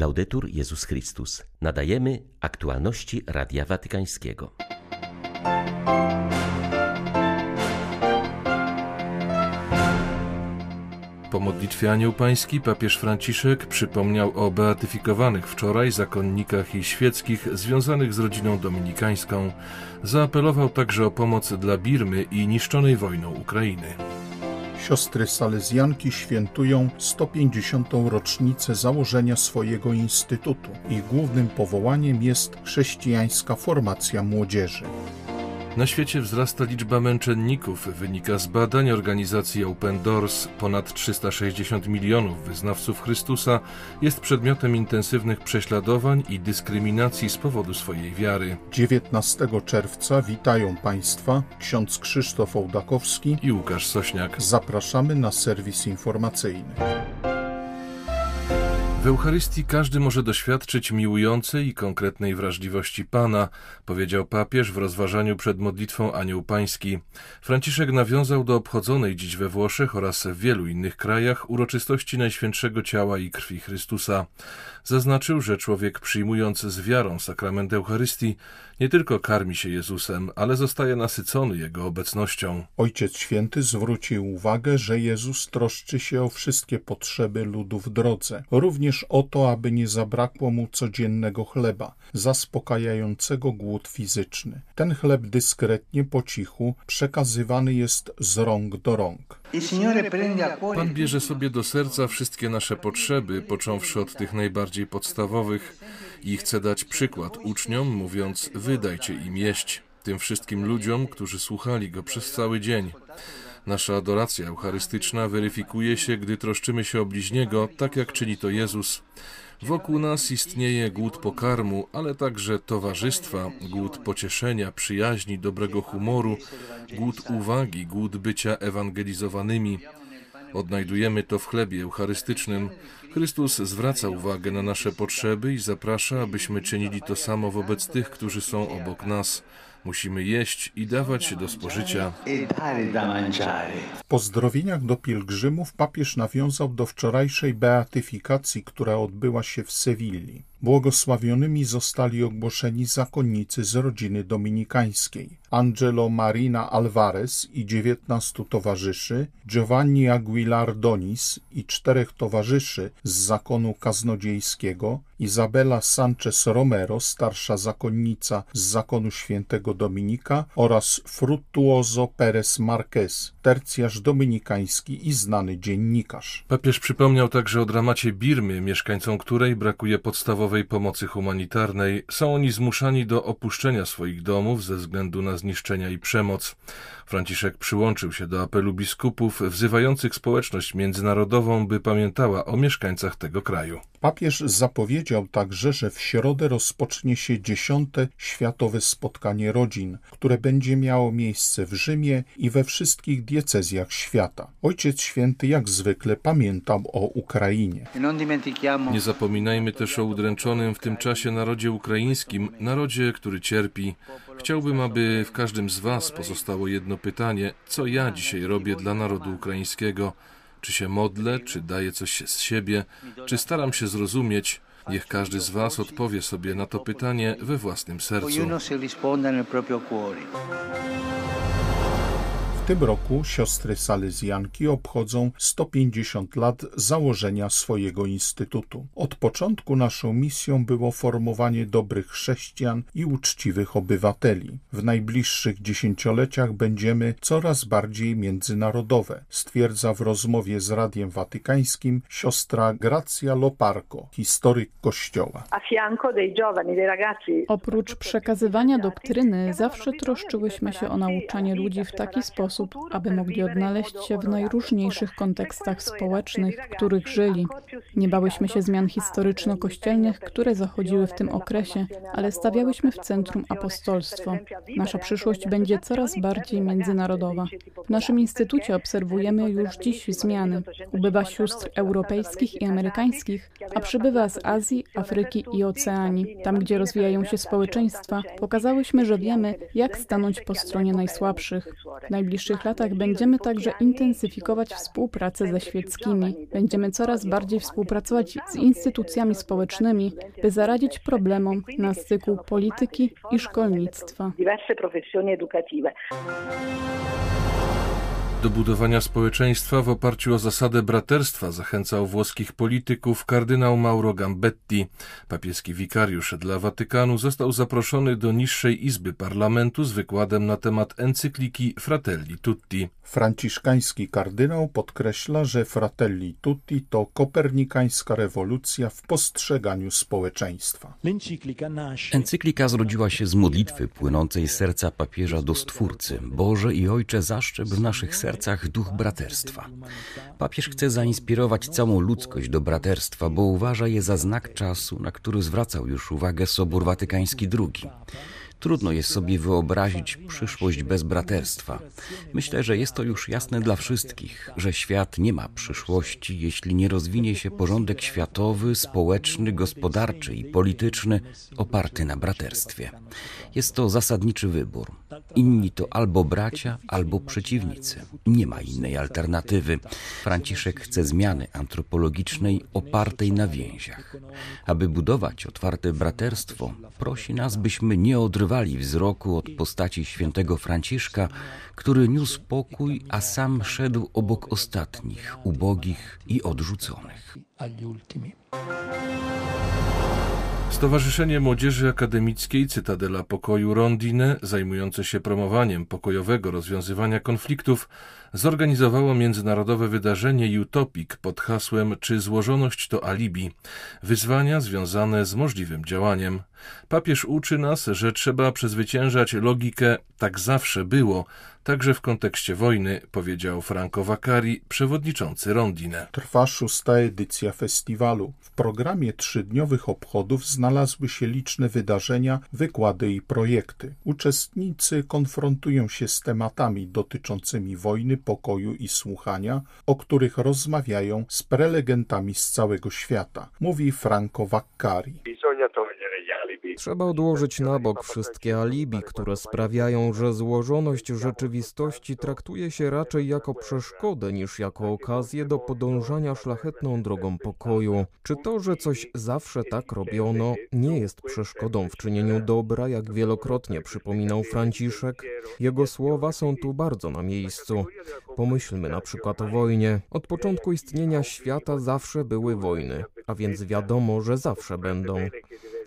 Laudetur Jezus Chrystus. Nadajemy aktualności Radia Watykańskiego. Po modlitwie Anioł Pański papież Franciszek przypomniał o beatyfikowanych wczoraj zakonnikach i świeckich związanych z rodziną dominikańską. Zaapelował także o pomoc dla Birmy i niszczonej wojną Ukrainy. Siostry Salezjanki świętują 150. rocznicę założenia swojego instytutu. Ich głównym powołaniem jest chrześcijańska formacja młodzieży. Na świecie wzrasta liczba męczenników. Wynika z badań organizacji Open Doors. Ponad 360 milionów wyznawców Chrystusa jest przedmiotem intensywnych prześladowań i dyskryminacji z powodu swojej wiary. 19 czerwca witają Państwa ksiądz Krzysztof Ołdakowski i Łukasz Sośniak. Zapraszamy na serwis informacyjny. W Eucharystii każdy może doświadczyć miłującej i konkretnej wrażliwości Pana, powiedział papież w rozważaniu przed modlitwą Anioł Pański. Franciszek nawiązał do obchodzonej dziś we Włoszech oraz w wielu innych krajach uroczystości Najświętszego Ciała i Krwi Chrystusa. Zaznaczył, że człowiek przyjmując z wiarą sakrament Eucharystii nie tylko karmi się Jezusem, ale zostaje nasycony Jego obecnością. Ojciec Święty zwrócił uwagę, że Jezus troszczy się o wszystkie potrzeby ludu w drodze, również o to, aby nie zabrakło mu codziennego chleba, zaspokajającego głód fizyczny. Ten chleb dyskretnie, po cichu, przekazywany jest z rąk do rąk. Pan bierze sobie do serca wszystkie nasze potrzeby, począwszy od tych najbardziej podstawowych i chce dać przykład uczniom, mówiąc: Wydajcie im jeść, tym wszystkim ludziom, którzy słuchali go przez cały dzień. Nasza adoracja eucharystyczna weryfikuje się, gdy troszczymy się o bliźniego, tak jak czyni to Jezus. Wokół nas istnieje głód pokarmu, ale także towarzystwa, głód pocieszenia, przyjaźni, dobrego humoru, głód uwagi, głód bycia ewangelizowanymi. Odnajdujemy to w chlebie eucharystycznym. Chrystus zwraca uwagę na nasze potrzeby i zaprasza, abyśmy czynili to samo wobec tych, którzy są obok nas. Musimy jeść i dawać się do spożycia. W pozdrowieniach do pielgrzymów papież nawiązał do wczorajszej beatyfikacji, która odbyła się w Sewilli. Błogosławionymi zostali ogłoszeni zakonnicy z rodziny dominikańskiej. Angelo Marina Alvarez i dziewiętnastu towarzyszy, Giovanni Aguilar Donis i czterech towarzyszy z zakonu kaznodziejskiego, Izabela Sanchez Romero, starsza zakonnica z zakonu świętego Dominika oraz Frutuoso Perez Marquez, tercjarz dominikański i znany dziennikarz. Papież przypomniał także o dramacie Birmy, mieszkańcom której brakuje pomocy humanitarnej. Są oni zmuszani do opuszczenia swoich domów ze względu na zniszczenia i przemoc. Franciszek przyłączył się do apelu biskupów wzywających społeczność międzynarodową, by pamiętała o mieszkańcach tego kraju. Papież zapowiedział także, że w środę rozpocznie się dziesiąte światowe spotkanie rodzin, które będzie miało miejsce w Rzymie i we wszystkich diecezjach świata. Ojciec Święty jak zwykle pamiętał o Ukrainie. Nie zapominajmy też o udręczonym w tym czasie narodzie ukraińskim, narodzie, który cierpi. Chciałbym, aby w każdym z Was pozostało jedno pytanie: co ja dzisiaj robię dla narodu ukraińskiego? Czy się modlę, czy daję coś z siebie, czy staram się zrozumieć? Niech każdy z Was odpowie sobie na to pytanie we własnym sercu. W tym roku siostry salezjanki obchodzą 150 lat założenia swojego instytutu. Od początku naszą misją było formowanie dobrych chrześcijan i uczciwych obywateli. W najbliższych dziesięcioleciach będziemy coraz bardziej międzynarodowe, stwierdza w rozmowie z Radiem Watykańskim siostra Grazia Loparco, historyk Kościoła. Oprócz przekazywania doktryny, zawsze troszczyłyśmy się o nauczanie ludzi w taki sposób, aby mogli odnaleźć się w najróżniejszych kontekstach społecznych, w których żyli. Nie bałyśmy się zmian historyczno-kościelnych, które zachodziły w tym okresie, ale stawiałyśmy w centrum apostolstwo. Nasza przyszłość będzie coraz bardziej międzynarodowa. W naszym instytucie obserwujemy już dziś zmiany. Ubywa sióstr europejskich i amerykańskich, a przybywa z Azji, Afryki i Oceanii. Tam, gdzie rozwijają się społeczeństwa, pokazałyśmy, że wiemy, jak stanąć po stronie najsłabszych. W najbliższych latach będziemy także intensyfikować współpracę ze świeckimi. Będziemy coraz bardziej współpracować z instytucjami społecznymi, by zaradzić problemom na styku polityki i szkolnictwa. Diverse. Do budowania społeczeństwa w oparciu o zasadę braterstwa zachęcał włoskich polityków kardynał Mauro Gambetti. Papieski wikariusz dla Watykanu został zaproszony do niższej izby parlamentu z wykładem na temat encykliki Fratelli Tutti. Franciszkański kardynał podkreśla, że Fratelli Tutti to kopernikańska rewolucja w postrzeganiu społeczeństwa. Encyklika zrodziła się z modlitwy płynącej z serca papieża do Stwórcy. Boże i Ojcze, zaszczep w naszych sercach sercach duch braterstwa. Papież chce zainspirować całą ludzkość do braterstwa, bo uważa je za znak czasu, na który zwracał już uwagę Sobór Watykański II. Trudno jest sobie wyobrazić przyszłość bez braterstwa. Myślę, że jest to już jasne dla wszystkich, że świat nie ma przyszłości, jeśli nie rozwinie się porządek światowy, społeczny, gospodarczy i polityczny oparty na braterstwie. Jest to zasadniczy wybór. Inni to albo bracia, albo przeciwnicy. Nie ma innej alternatywy. Franciszek chce zmiany antropologicznej opartej na więziach. Aby budować otwarte braterstwo, prosi nas, byśmy nie odrywali wzroku od postaci świętego Franciszka, który niósł pokój, a sam szedł obok ostatnich, ubogich i odrzuconych. Stowarzyszenie Młodzieży Akademickiej Cytadela Pokoju Rondine, zajmujące się promowaniem pokojowego rozwiązywania konfliktów, zorganizowało międzynarodowe wydarzenie Utopik pod hasłem Czy złożoność to alibi? Wyzwania związane z możliwym działaniem. Papież uczy nas, że trzeba przezwyciężać logikę tak zawsze było, także w kontekście wojny, powiedział Franco Vaccari, przewodniczący Rondine. Trwa szósta edycja festiwalu. W programie trzydniowych obchodów znalazły się liczne wydarzenia, wykłady i projekty. Uczestnicy konfrontują się z tematami dotyczącymi wojny, pokoju i słuchania, o których rozmawiają z prelegentami z całego świata, mówi Franco Vaccari. Trzeba odłożyć na bok wszystkie alibi, które sprawiają, że złożoność rzeczywistości traktuje się raczej jako przeszkodę niż jako okazję do podążania szlachetną drogą pokoju. Czy to, że coś zawsze tak robiono, nie jest przeszkodą w czynieniu dobra, jak wielokrotnie przypominał Franciszek? Jego słowa są tu bardzo na miejscu. Pomyślmy na przykład o wojnie. Od początku istnienia świata zawsze były wojny, a więc wiadomo, że zawsze będą.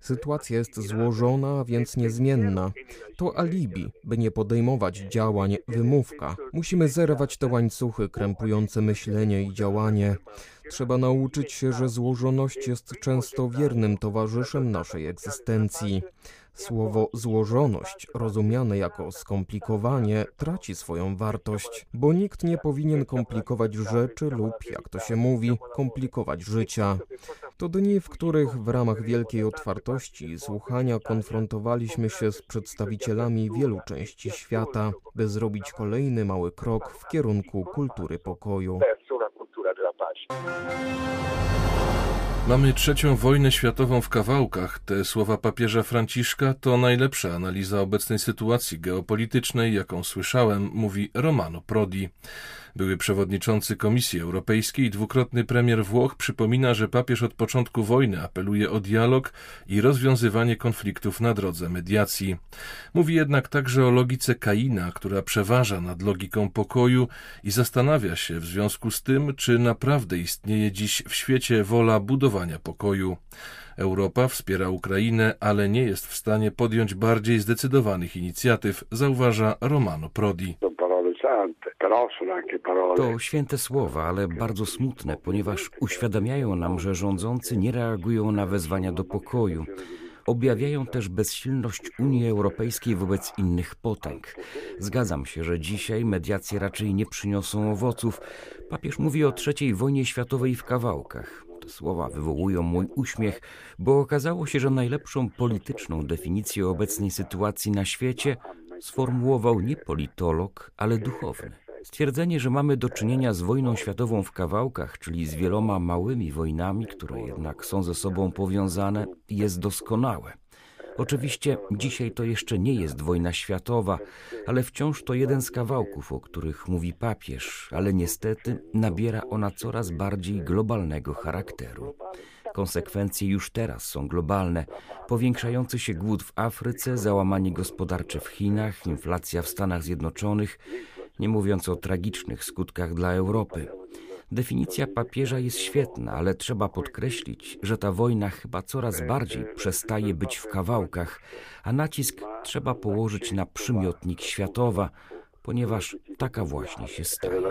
Sytuacja jest złożona, więc niezmienna. To alibi, by nie podejmować działań, wymówka. Musimy zerwać te łańcuchy krępujące myślenie i działanie. Trzeba nauczyć się, że złożoność jest często wiernym towarzyszem naszej egzystencji. Słowo złożoność, rozumiane jako skomplikowanie, traci swoją wartość, bo nikt nie powinien komplikować rzeczy lub, jak to się mówi, komplikować życia. To dni, w których w ramach wielkiej otwartości i słuchania konfrontowaliśmy się z przedstawicielami wielu części świata, by zrobić kolejny mały krok w kierunku kultury pokoju. Mamy trzecią wojnę światową w kawałkach. Te słowa papieża Franciszka to najlepsza analiza obecnej sytuacji geopolitycznej, jaką słyszałem, mówi Romano Prodi. Były przewodniczący Komisji Europejskiej i dwukrotny premier Włoch przypomina, że papież od początku wojny apeluje o dialog i rozwiązywanie konfliktów na drodze mediacji. Mówi jednak także o logice Kaina, która przeważa nad logiką pokoju i zastanawia się w związku z tym, czy naprawdę istnieje dziś w świecie wola budowania pokoju. Europa wspiera Ukrainę, ale nie jest w stanie podjąć bardziej zdecydowanych inicjatyw, zauważa Romano Prodi. To święte słowa, ale bardzo smutne, ponieważ uświadamiają nam, że rządzący nie reagują na wezwania do pokoju. Objawiają też bezsilność Unii Europejskiej wobec innych potęg. Zgadzam się, że dzisiaj mediacje raczej nie przyniosą owoców. Papież mówi o trzeciej wojnie światowej w kawałkach. Te słowa wywołują mój uśmiech, bo okazało się, że najlepszą polityczną definicję obecnej sytuacji na świecie sformułował nie politolog, ale duchowny. Stwierdzenie, że mamy do czynienia z wojną światową w kawałkach, czyli z wieloma małymi wojnami, które jednak są ze sobą powiązane, jest doskonałe. Oczywiście dzisiaj to jeszcze nie jest wojna światowa, ale wciąż to jeden z kawałków, o których mówi papież, ale niestety nabiera ona coraz bardziej globalnego charakteru. Konsekwencje już teraz są globalne. Powiększający się głód w Afryce, załamanie gospodarcze w Chinach, inflacja w Stanach Zjednoczonych, nie mówiąc o tragicznych skutkach dla Europy. Definicja papieża jest świetna, ale trzeba podkreślić, że ta wojna chyba coraz bardziej przestaje być w kawałkach, a nacisk trzeba położyć na przymiotnik światowa, ponieważ taka właśnie się staje.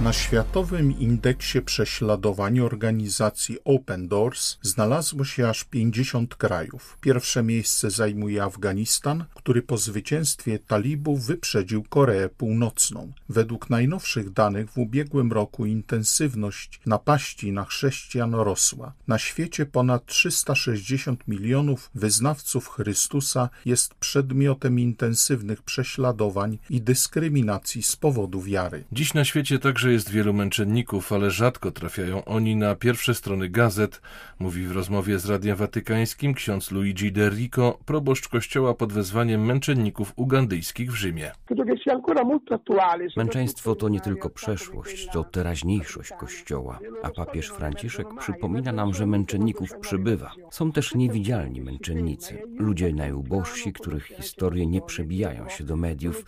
Na Światowym Indeksie Prześladowań organizacji Open Doors znalazło się aż 50 krajów. Pierwsze miejsce zajmuje Afganistan, który po zwycięstwie talibów wyprzedził Koreę Północną. Według najnowszych danych w ubiegłym roku intensywność napaści na chrześcijan rosła. Na świecie ponad 360 milionów wyznawców Chrystusa jest przedmiotem intensywnych prześladowań i dyskryminacji z powodu wiary. Dziś na świecie także jest wielu męczenników, ale rzadko trafiają oni na pierwsze strony gazet, mówi w rozmowie z Radiem Watykańskim ksiądz Luigi De Rico, proboszcz kościoła pod wezwaniem męczenników ugandyjskich w Rzymie. Męczeństwo to nie tylko przeszłość, to teraźniejszość kościoła, a papież Franciszek przypomina nam, że męczenników przybywa. Są też niewidzialni męczennicy, ludzie najubożsi, których historie nie przebijają się do mediów.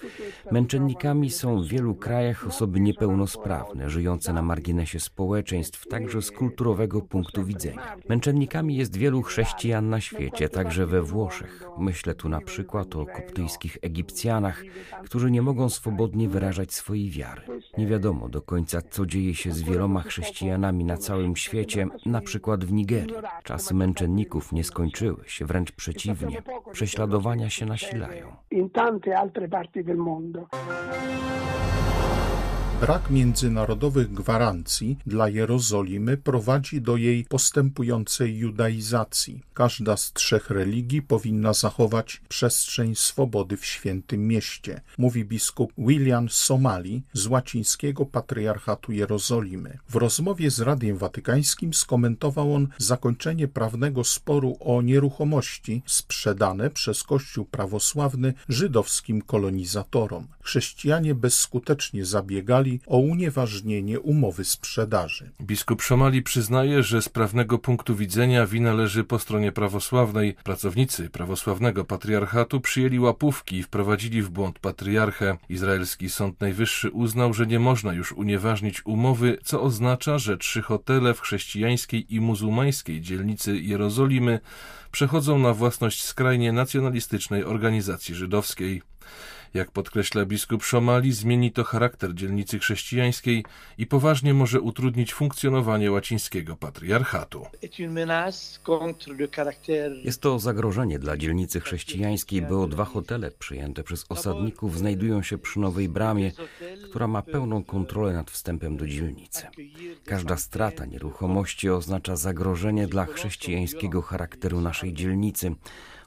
Męczennikami są w wielu krajach osoby niepełnosprawne niepełnosprawne, żyjące na marginesie społeczeństw, także z kulturowego punktu widzenia. Męczennikami jest wielu chrześcijan na świecie, także we Włoszech. Myślę tu na przykład o koptyjskich Egipcjanach, którzy nie mogą swobodnie wyrażać swojej wiary. Nie wiadomo do końca, co dzieje się z wieloma chrześcijanami na całym świecie, na przykład w Nigerii. Czasy męczenników nie skończyły się, wręcz przeciwnie. Prześladowania się nasilają. In tante altre parti del mondo. Brak międzynarodowych gwarancji dla Jerozolimy prowadzi do jej postępującej judaizacji. Każda z trzech religii powinna zachować przestrzeń swobody w świętym mieście, mówi biskup William Somali z łacińskiego patriarchatu Jerozolimy. W rozmowie z Radiem Watykańskim skomentował on zakończenie prawnego sporu o nieruchomości sprzedane przez Kościół prawosławny żydowskim kolonizatorom. Chrześcijanie bezskutecznie zabiegali o unieważnienie umowy sprzedaży. Biskup Szomali przyznaje, że z prawnego punktu widzenia wina leży po stronie prawosławnej. Pracownicy prawosławnego patriarchatu przyjęli łapówki i wprowadzili w błąd patriarchę. Izraelski Sąd Najwyższy uznał, że nie można już unieważnić umowy, co oznacza, że trzy hotele w chrześcijańskiej i muzułmańskiej dzielnicy Jerozolimy przechodzą na własność skrajnie nacjonalistycznej organizacji żydowskiej. Jak podkreśla biskup Szomali, zmieni to charakter dzielnicy chrześcijańskiej i poważnie może utrudnić funkcjonowanie łacińskiego patriarchatu. Jest to zagrożenie dla dzielnicy chrześcijańskiej, bo dwa hotele przyjęte przez osadników znajdują się przy nowej bramie, która ma pełną kontrolę nad wstępem do dzielnicy. Każda strata nieruchomości oznacza zagrożenie dla chrześcijańskiego charakteru naszej dzielnicy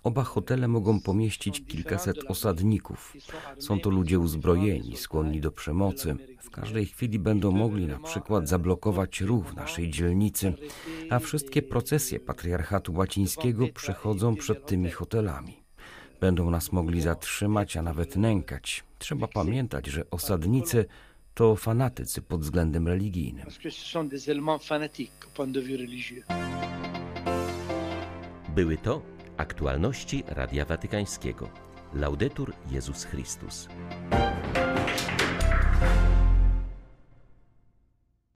Oba hotele mogą pomieścić kilkaset osadników. Są to ludzie uzbrojeni, skłonni do przemocy. W każdej chwili będą mogli na przykład zablokować ruch w naszej dzielnicy, a wszystkie procesje patriarchatu łacińskiego przechodzą przed tymi hotelami. Będą nas mogli zatrzymać, a nawet nękać. Trzeba pamiętać, że osadnicy to fanatycy pod względem religijnym. Były to Aktualności Radia Watykańskiego. Laudetur Jezus Chrystus.